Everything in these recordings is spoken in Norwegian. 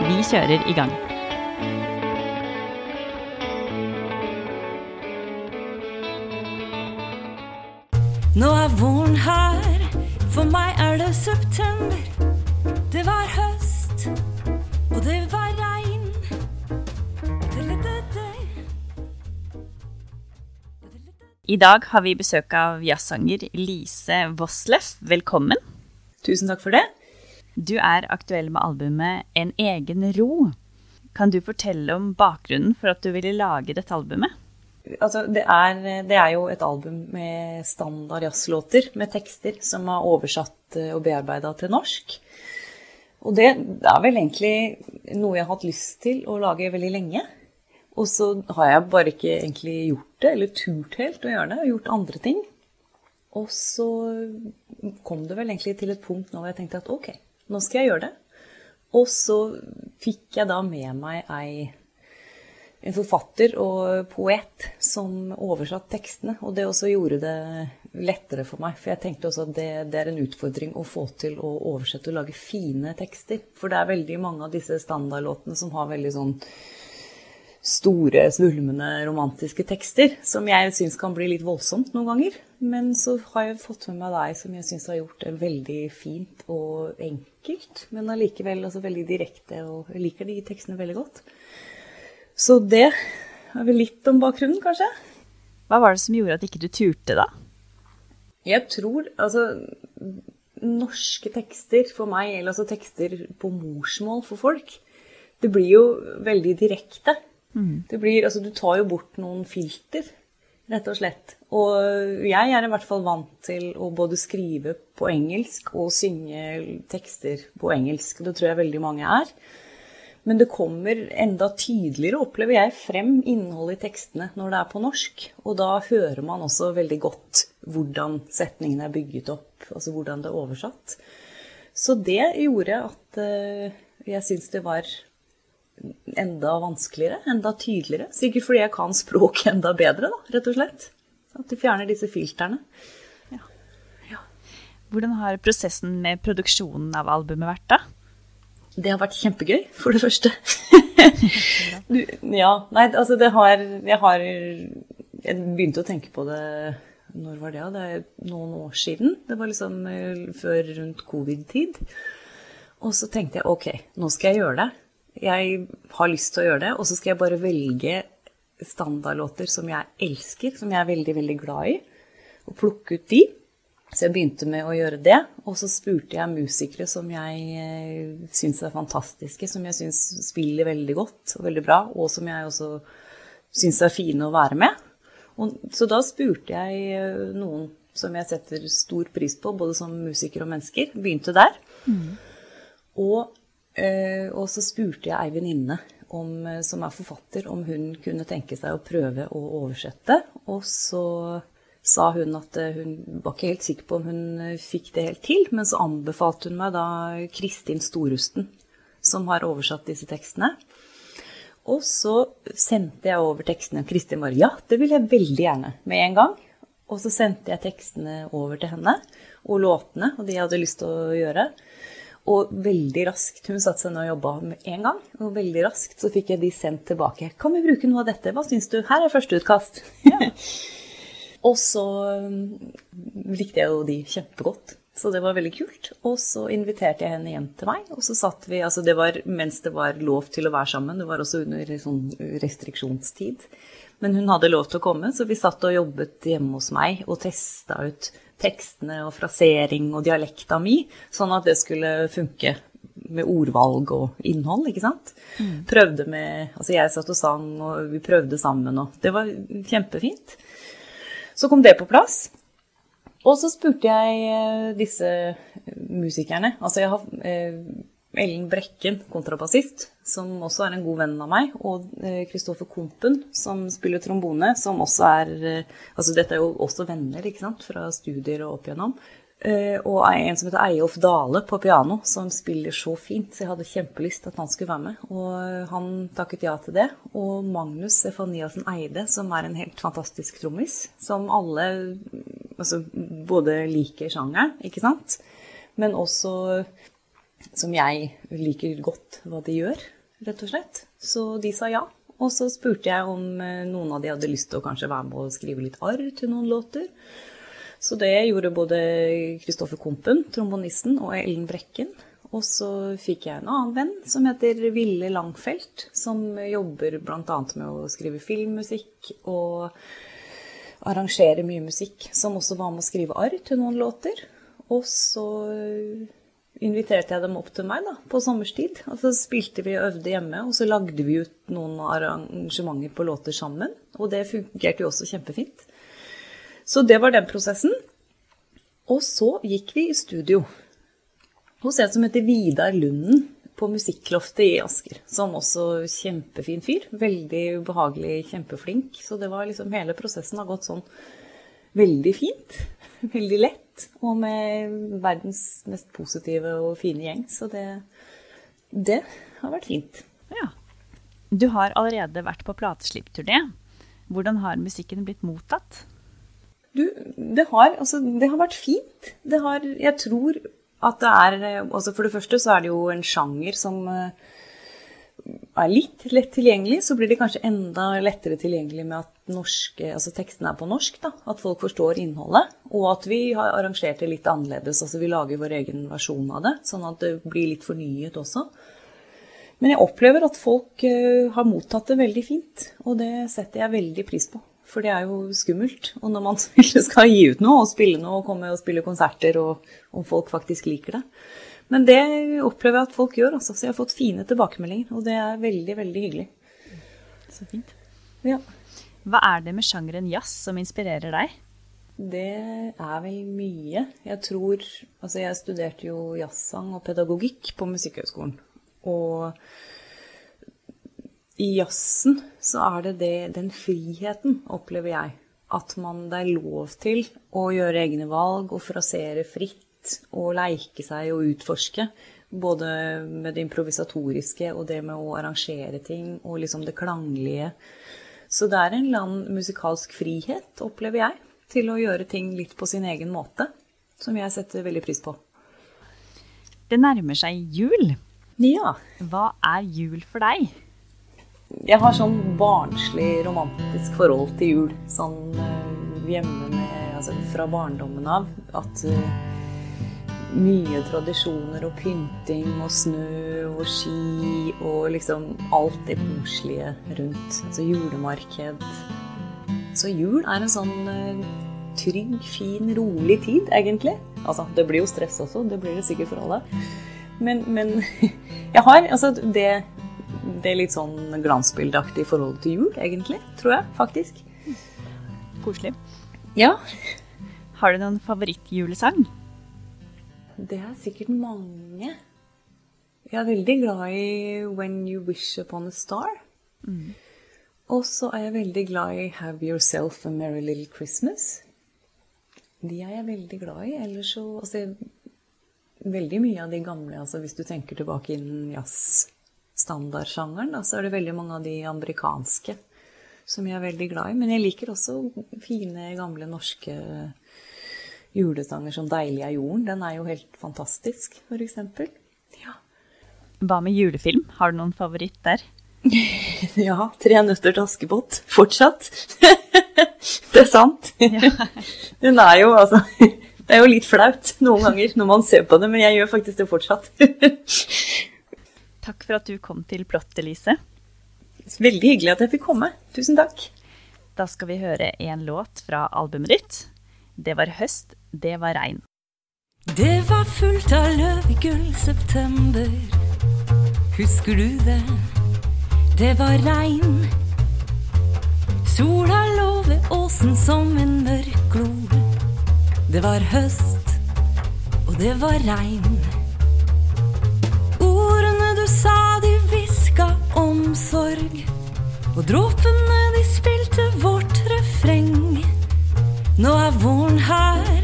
Vi kjører i gang. Nå er våren her, for meg er det september. Det var høst, og det var regn. I dag har vi besøk av jazzsanger Lise Vossleff Velkommen. Tusen takk for det. Du er aktuell med albumet En egen ro. Kan du fortelle om bakgrunnen for at du ville lage dette albumet? Altså, det, er, det er jo et album med standard jazzlåter, med tekster som er oversatt eh, og bearbeida til norsk. Og det er vel egentlig noe jeg har hatt lyst til å lage veldig lenge. Og så har jeg bare ikke egentlig gjort det, eller turt helt å gjøre det, og gjort andre ting. Og så kom det vel egentlig til et punkt nå hvor jeg tenkte at ok, nå skal jeg gjøre det. Og så fikk jeg da med meg ei, en forfatter og poet som oversatte tekstene. Og det også gjorde det lettere for meg. For jeg tenkte også at det, det, er en utfordring å få til å oversette og lage fine tekster. For det er veldig mange av disse standardlåtene som har veldig sånn store, svulmende, romantiske tekster, som jeg syns kan bli litt voldsomt noen ganger. Men så har jeg fått med meg deg som jeg syns har gjort det veldig fint og enkelt, men allikevel altså veldig direkte, og jeg liker de tekstene veldig godt. Så det er vel litt om bakgrunnen, kanskje. Hva var det som gjorde at ikke du turte, da? Jeg tror altså Norske tekster for meg, eller altså tekster på morsmål for folk, det blir jo veldig direkte. Mm. Blir, altså, du tar jo bort noen filter, rett og slett. Og jeg er i hvert fall vant til å både skrive på engelsk og synge tekster på engelsk. Det tror jeg veldig mange er. Men det kommer enda tydeligere, opplever jeg, frem innholdet i tekstene når det er på norsk. Og da hører man også veldig godt hvordan setningene er bygget opp, altså hvordan det er oversatt. Så det gjorde at uh, jeg syns det var enda vanskeligere, enda tydeligere. Sikkert fordi jeg kan språk enda bedre, da, rett og slett. At du fjerner disse filterne. Ja. Ja. Hvordan har prosessen med produksjonen av albumet vært, da? Det har vært kjempegøy, for det første. du, ja, nei, altså det har Jeg har Jeg begynte å tenke på det Når var det? Det er noen år siden. Det var liksom eh, før rundt covid-tid. Og så tenkte jeg ok, nå skal jeg gjøre det. Jeg har lyst til å gjøre det, og så skal jeg bare velge standardlåter som jeg elsker, som jeg er veldig, veldig glad i, og plukke ut de. Så jeg begynte med å gjøre det, og så spurte jeg musikere som jeg eh, syns er fantastiske, som jeg syns spiller veldig godt og veldig bra, og som jeg også syns er fine å være med. Og, så da spurte jeg eh, noen som jeg setter stor pris på, både som musiker og mennesker. Begynte der. Mm. Og og så spurte jeg ei venninne eh, som er forfatter, om hun kunne tenke seg å prøve å oversette. Og så sa hun at eh, hun var ikke helt sikker på om hun fikk det helt til, men så anbefalte hun meg da Kristin Storusten, som har oversatt disse tekstene. Og så sendte jeg over tekstene. Kristin var ja, det vil jeg veldig gjerne med en gang. Og så sendte jeg tekstene over til henne, og låtene, og de jeg hadde lyst til å gjøre. Og veldig raskt Hun satte seg ned og jobba med en gang. Og veldig raskt så fikk jeg de sendt tilbake. Kan vi bruke noe av dette? Hva syns du? Her er førsteutkast. Ja. og så um, likte jeg jo de kjempegodt. Så det var veldig kult. Og så inviterte jeg henne hjem til meg. Og så satt vi Altså det var mens det var lov til å være sammen. Det var også under sånn restriksjonstid. Men hun hadde lov til å komme, så vi satt og jobbet hjemme hos meg og testa ut tekstene og frasering og dialekta mi, sånn at det skulle funke med ordvalg og innhold, ikke sant. Mm. Prøvde med Altså jeg satt og sang, og vi prøvde sammen, og det var kjempefint. Så kom det på plass. Og så spurte jeg eh, disse musikerne Altså jeg har eh, Ellen Brekken, kontrabassist, som også er en god venn av meg, og Kristoffer Kompen, som spiller trombone, som også er Altså dette er jo også venner, ikke sant, fra studier og opp igjennom. Og en som heter Eyolf Dale på piano, som spiller så fint. Så jeg hadde kjempelyst at han skulle være med. Og han takket ja til det. Og Magnus Efaniassen Eide, som er en helt fantastisk trommis, som alle altså, både liker sjangeren, ikke sant, men også som jeg liker godt hva de gjør, rett og slett. Så de sa ja. Og så spurte jeg om eh, noen av de hadde lyst til å kanskje være med og skrive litt arr til noen låter. Så det gjorde både Kristoffer Kompen, trombonisten, og Ellen Brekken. Og så fikk jeg en annen venn som heter Ville Langfelt, som jobber bl.a. med å skrive filmmusikk og arrangere mye musikk. Som også var med å skrive arr til noen låter. Og så inviterte jeg dem opp til meg da, på sommerstid. Og så spilte vi og øvde hjemme, og så lagde vi ut noen arrangementer på låter sammen. Og det fungerte jo også kjempefint. Så det var den prosessen. Og så gikk vi i studio hos en som heter Vidar Lunden på Musikkloftet i Asker. Som også kjempefin fyr. Veldig behagelig, kjempeflink. Så det var liksom hele prosessen har gått sånn veldig fint. Veldig lett, og med verdens mest positive og fine gjeng. Så det, det har vært fint. Ja. Du har allerede vært på plateslippturné. Hvordan har musikken blitt mottatt? Du, det har, altså, det har vært fint. Det har Jeg tror at det er altså For det første så er det jo en sjanger som uh, er litt lett tilgjengelig, så blir det kanskje enda lettere tilgjengelig med at norske, altså tekstene er på norsk. Da. At folk forstår innholdet. Og at vi har arrangert det litt annerledes. altså Vi lager vår egen versjon av det, sånn at det blir litt fornyet også. Men jeg opplever at folk uh, har mottatt det veldig fint, og det setter jeg veldig pris på. For det er jo skummelt. Og når man skal gi ut noe og spille noe og komme og spille konserter, og om folk faktisk liker det. Men det opplever jeg at folk gjør, altså. Så jeg har fått fine tilbakemeldinger, og det er veldig, veldig hyggelig. Så fint. Ja. Hva er det med sjangeren jazz som inspirerer deg? Det er vel mye. Jeg tror Altså, jeg studerte jo jazzsang og pedagogikk på Musikkhøgskolen. Og i jazzen så er det, det den friheten, opplever jeg. At man, det er lov til å gjøre egne valg og frasere fritt og leike seg og utforske. Både med det improvisatoriske og det med å arrangere ting og liksom det klanglige. Så det er en eller annen musikalsk frihet, opplever jeg, til å gjøre ting litt på sin egen måte. Som jeg setter veldig pris på. Det nærmer seg jul. Ja. Hva er jul for deg? Jeg har sånn barnslig, romantisk forhold til jul. Sånn uh, hjemme med Altså fra barndommen av. At uh, mye tradisjoner og pynting og snø og ski og liksom alt det koselige rundt. Altså julemarked. Så jul er en sånn uh, trygg, fin, rolig tid, egentlig. Altså, det blir jo stress også, det blir det sikkert for alle. Men, men jeg har altså det, det litt sånn glansbildeaktige forholdet til jul, egentlig. Tror jeg, faktisk. Koselig. Ja. Har du noen favorittjulesang? Det er sikkert mange. Jeg er veldig glad i When You Wish Upon a Star. Mm. Og så er jeg veldig glad i Have Yourself a Merry Little Christmas. De er jeg veldig glad i. Ellers så altså, Veldig mye av de gamle, altså hvis du tenker tilbake innen jazzstandardsjangeren, så er det veldig mange av de amerikanske som jeg er veldig glad i. Men jeg liker også fine, gamle norske julesanger som 'Deilig er jorden'. Den er jo helt fantastisk, f.eks. Ja. Hva med julefilm? Har du noen favoritt der? ja. 'Tre nøtter til Askepott'. Fortsatt. det er sant. Den er jo altså Det er jo litt flaut noen ganger når man ser på det, men jeg gjør faktisk det fortsatt. takk for at du kom til Plott, Elise. Veldig hyggelig at jeg fikk komme. Tusen takk. Da skal vi høre en låt fra albumet ditt. Det var høst, det var regn. Det var fullt av løvegull september. Husker du det? Det var regn. Sola lå ved åsen som en mørk glo. Det var høst, og det var regn. O omsorg. Og dråpene de spilte vårt refreng. Nå er våren her,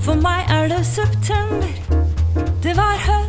for meg er det september. Det var høst,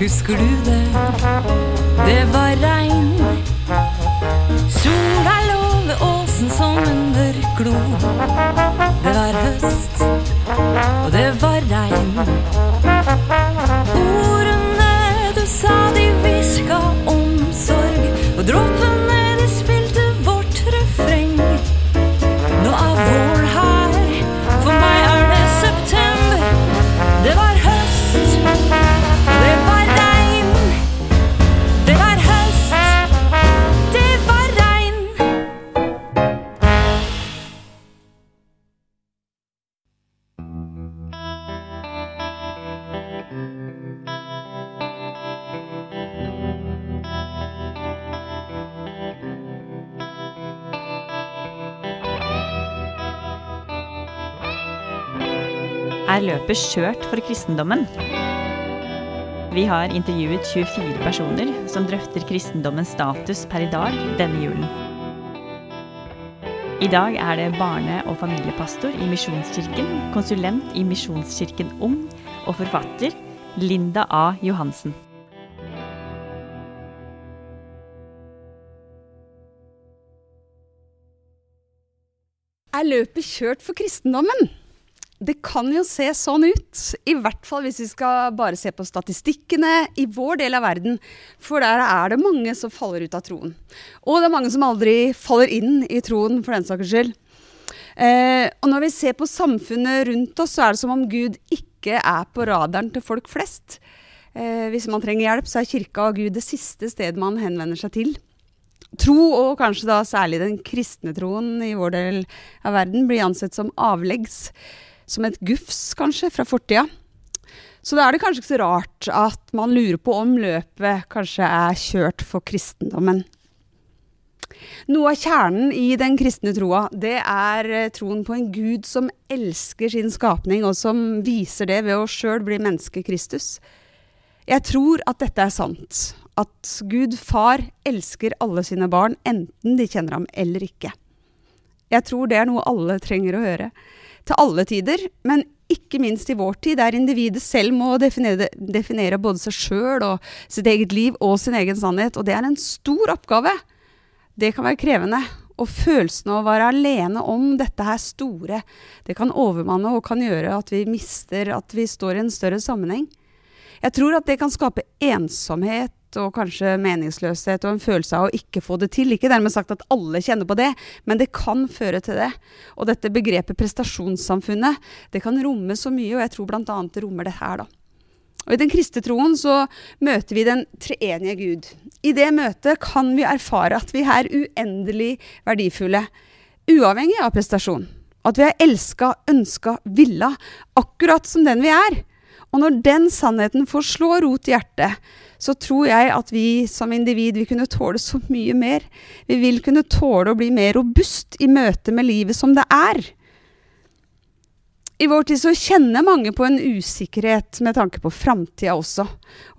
Husker du det? Det var regn. Sola lå ved åsen som en mørk glo. Det var høst, og det var regn. Er løpet skjørt for kristendommen? Vi har intervjuet 24 personer som drøfter kristendommens status per i dag denne julen. I dag er det barne- og familiepastor i Misjonskirken, konsulent i Misjonskirken Ung og forfatter Linda A. Johansen. Er løpet kjørt for kristendommen? Det kan jo se sånn ut, i hvert fall hvis vi skal bare se på statistikkene i vår del av verden, for der er det mange som faller ut av troen. Og det er mange som aldri faller inn i troen, for den saks skyld. Eh, og når vi ser på samfunnet rundt oss, så er det som om Gud ikke er på radaren til folk flest. Eh, hvis man trenger hjelp, så er kirka og Gud det siste stedet man henvender seg til. Tro, og kanskje da særlig den kristne troen i vår del av verden, blir ansett som avleggs. Som et gufs, kanskje, fra fortida. Så da er det kanskje ikke så rart at man lurer på om løpet kanskje er kjørt for kristendommen. Noe av kjernen i den kristne troa, det er eh, troen på en gud som elsker sin skapning, og som viser det ved å sjøl bli menneske Kristus. Jeg tror at dette er sant, at Gud far elsker alle sine barn, enten de kjenner ham eller ikke. Jeg tror det er noe alle trenger å høre. Til alle tider, men ikke minst i vår tid, der individet selv må definere, definere både seg sjøl og sitt eget liv og sin egen sannhet. Og det er en stor oppgave. Det kan være krevende. Og følelsen av å være alene om dette her store, det kan overmanne og kan gjøre at vi mister at vi står i en større sammenheng. Jeg tror at det kan skape ensomhet og kanskje meningsløshet og en følelse av å ikke få det til. Ikke dermed sagt at alle kjenner på det, men det kan føre til det. Og dette begrepet prestasjonssamfunnet, det kan romme så mye, og jeg tror bl.a. det rommer det her, da. Og I den kristne troen så møter vi den treenige Gud. I det møtet kan vi erfare at vi er uendelig verdifulle, uavhengig av prestasjon. At vi er elska, ønska, villa, akkurat som den vi er. Og når den sannheten får slå rot i hjertet, så tror jeg at vi som individ vil kunne tåle så mye mer. Vi vil kunne tåle å bli mer robust i møte med livet som det er. I vår tid så kjenner mange på en usikkerhet med tanke på framtida også,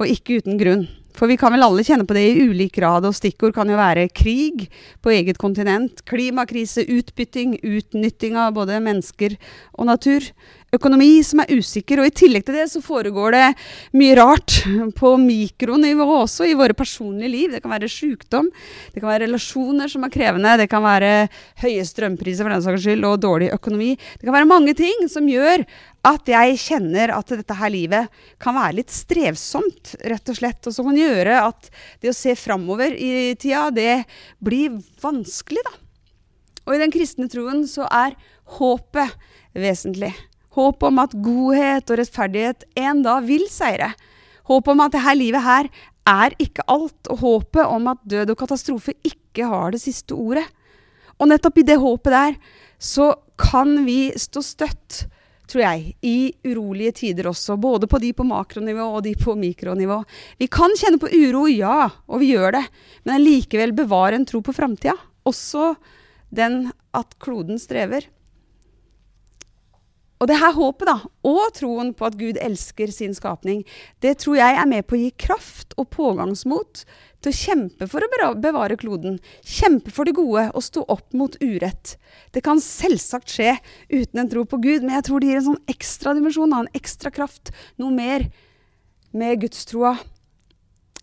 og ikke uten grunn. For vi kan vel alle kjenne på det i ulik grad, og stikkord kan jo være krig på eget kontinent, klimakrise, utbytting, utnytting av både mennesker og natur, økonomi som er usikker, og i tillegg til det så foregår det mye rart på mikronivå også i våre personlige liv. Det kan være sykdom, det kan være relasjoner som er krevende, det kan være høye strømpriser for den saks skyld, og dårlig økonomi. Det kan være mange ting som gjør at jeg kjenner at dette her livet kan være litt strevsomt, rett og slett. Og som kan gjøre at det å se framover i tida, det blir vanskelig, da. Og i den kristne troen så er håpet vesentlig. Håp om at godhet og rettferdighet en dag vil seire. Håp om at dette livet her er ikke alt, og håpet om at død og katastrofe ikke har det siste ordet. Og nettopp i det håpet der så kan vi stå støtt tror jeg, i urolige tider også. Både på de på makronivå og de på mikronivå. Vi kan kjenne på uro, ja, og vi gjør det. Men likevel bevare en tro på framtida. Også den at kloden strever. Og det her håpet, da, og troen på at Gud elsker sin skapning, det tror jeg er med på å gi kraft og pågangsmot til å kjempe for å bevare kloden. Kjempe for det gode og stå opp mot urett. Det kan selvsagt skje uten en tro på Gud, men jeg tror det gir en sånn ekstra dimensjon, en ekstra kraft, noe mer med gudstroa.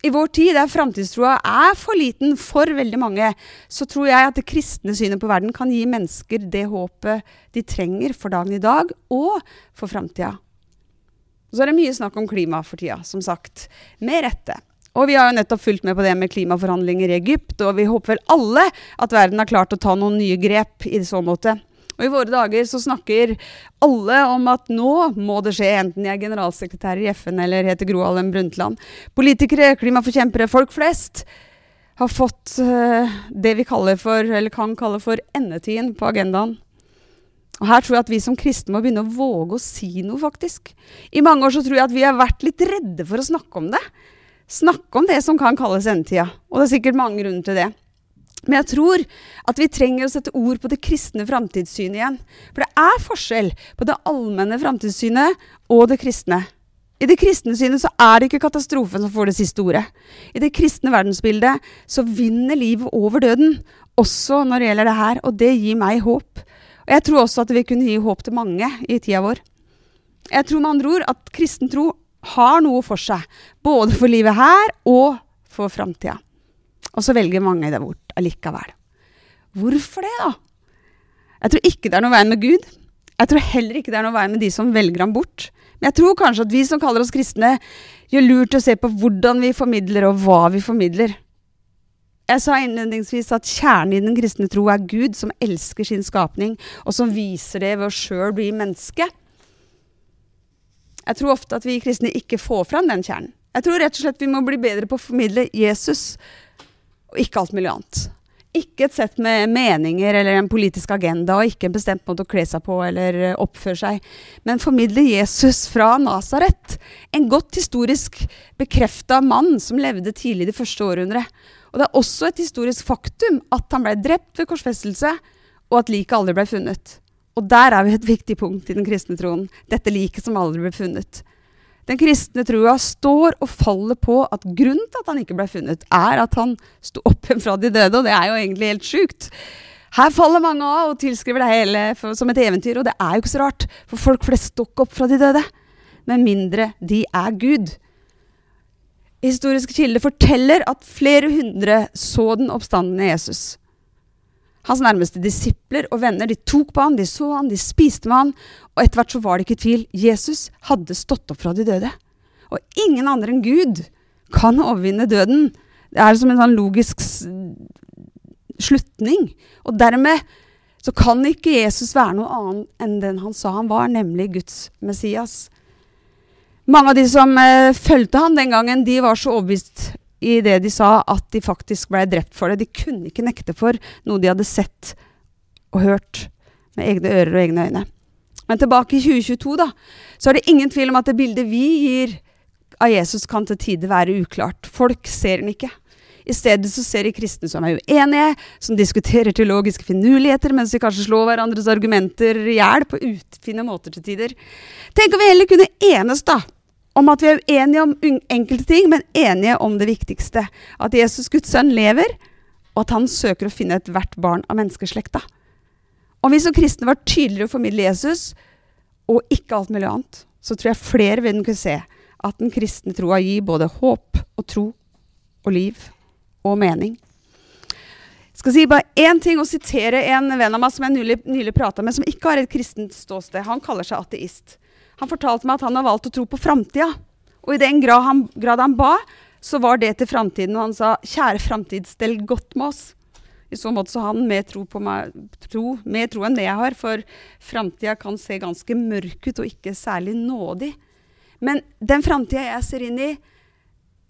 I vår tid, der framtidstroa er for liten for veldig mange, så tror jeg at det kristne synet på verden kan gi mennesker det håpet de trenger for dagen i dag og for framtida. Så er det mye snakk om klima for tida, som sagt. Med rette. Og vi har jo nettopp fulgt med på det med klimaforhandlinger i Egypt, og vi håper vel alle at verden har klart å ta noen nye grep i så måte. Og i våre dager så snakker alle om at nå må det skje, enten de er generalsekretær i FN eller heter Gro Harlem Brundtland. Politikere, klimaforkjempere, folk flest har fått uh, det vi kaller for, eller kan kalle for endetiden på agendaen. Og Her tror jeg at vi som kristne må begynne å våge å si noe, faktisk. I mange år så tror jeg at vi har vært litt redde for å snakke om det snakke om det som kan kalles endetida. Og det er sikkert mange grunner til det. Men jeg tror at vi trenger å sette ord på det kristne framtidssynet igjen. For det er forskjell på det allmenne framtidssynet og det kristne. I det kristne synet så er det ikke katastrofen som får det siste ordet. I det kristne verdensbildet så vinner livet over døden, også når det gjelder det her. Og det gir meg håp. Og jeg tror også at det vil kunne gi håp til mange i tida vår. Jeg tror med andre ord at kristen tro har noe for seg. Både for livet her og for framtida. Og så velger mange det bort allikevel. Hvorfor det, da? Jeg tror ikke det er noe veien med Gud. Jeg tror heller ikke det er noe veien med de som velger ham bort. Men jeg tror kanskje at vi som kaller oss kristne, gjør lurt å se på hvordan vi formidler, og hva vi formidler. Jeg sa innledningsvis at kjernen i den kristne tro er Gud, som elsker sin skapning, og som viser det ved å sjøl bli menneske. Jeg tror ofte at vi kristne ikke får fram den kjernen. Jeg tror rett og slett vi må bli bedre på å formidle Jesus, og ikke alt mulig annet. Ikke et sett med meninger eller en politisk agenda, og ikke en bestemt måte å kle seg på eller eh, oppføre seg, men formidle Jesus fra Nasaret. En godt historisk bekrefta mann som levde tidlig det første århundret. Og det er også et historisk faktum at han ble drept ved korsfestelse, og at liket aldri ble funnet. Og der er vi et viktig punkt i den kristne troen. Dette liket som aldri ble funnet. Den kristne trua står og faller på at grunnen til at han ikke ble funnet, er at han sto opp igjen fra de døde, og det er jo egentlig helt sjukt. Her faller mange av og tilskriver det hele som et eventyr, og det er jo ikke så rart, for folk flest står opp fra de døde. Med mindre de er Gud. Historiske kilder forteller at flere hundre så den oppstandende Jesus. Hans nærmeste disipler og venner de tok på han, de så han, de spiste med han. Og etter hvert så var det ikke tvil. Jesus hadde stått opp fra de døde. Og ingen andre enn Gud kan overvinne døden. Det er som en sånn logisk slutning. Og dermed så kan ikke Jesus være noe annet enn den han sa han var, nemlig Guds Messias. Mange av de som eh, fulgte han den gangen, de var så overbevist i det de sa, at de faktisk ble drept for det. De kunne ikke nekte for noe de hadde sett og hørt med egne ører og egne øyne. Men tilbake i 2022 da, så er det ingen tvil om at det bildet vi gir av Jesus, kan til tider være uklart. Folk ser den ikke. I stedet så ser de kristne som er uenige, som diskuterer teologiske finurligheter, mens de kanskje slår hverandres argumenter i hjel på utfinne måter til tider. Tenk om vi heller kunne enes da, om at vi er uenige om enkelte ting, men enige om det viktigste. At Jesus, Guds sønn, lever, og at han søker å finne ethvert barn av menneskeslekta. Om vi som kristne var tydeligere å formidle Jesus, og ikke alt mulig annet, så tror jeg flere vil kunne se at den kristne troa gir både håp og tro og liv og mening. Jeg skal si bare én ting og sitere en venn av meg som jeg nylig, nylig prata med, som ikke har et kristent ståsted. Han kaller seg ateist. Han fortalte meg at han har valgt å tro på framtida. Og i den grad han, grad han, ba, så var det til framtiden. Og han sa 'Kjære framtid, stell godt med oss'. I så måte så har han mer tro, meg, tro, mer tro enn det jeg har, for framtida kan se ganske mørk ut og ikke særlig nådig. Men den framtida jeg ser inn i,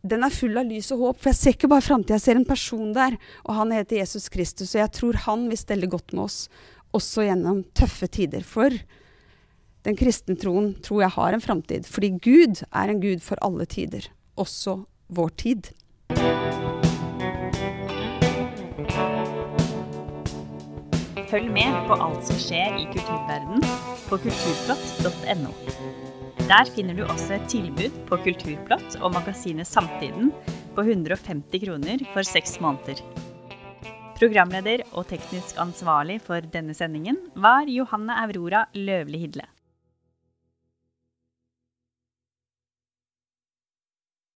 den er full av lys og håp. For jeg ser ikke bare framtida, jeg ser en person der. Og han heter Jesus Kristus, og jeg tror han vil stelle godt med oss, også gjennom tøffe tider. For den kristne troen tror jeg har en framtid, fordi Gud er en gud for alle tider, også vår tid. Følg med på alt som skjer i kulturverdenen på kulturplott.no. Der finner du også et tilbud på Kulturplott og magasinet Samtiden på 150 kroner for seks måneder. Programleder og teknisk ansvarlig for denne sendingen var Johanne Aurora Løvli Hidle.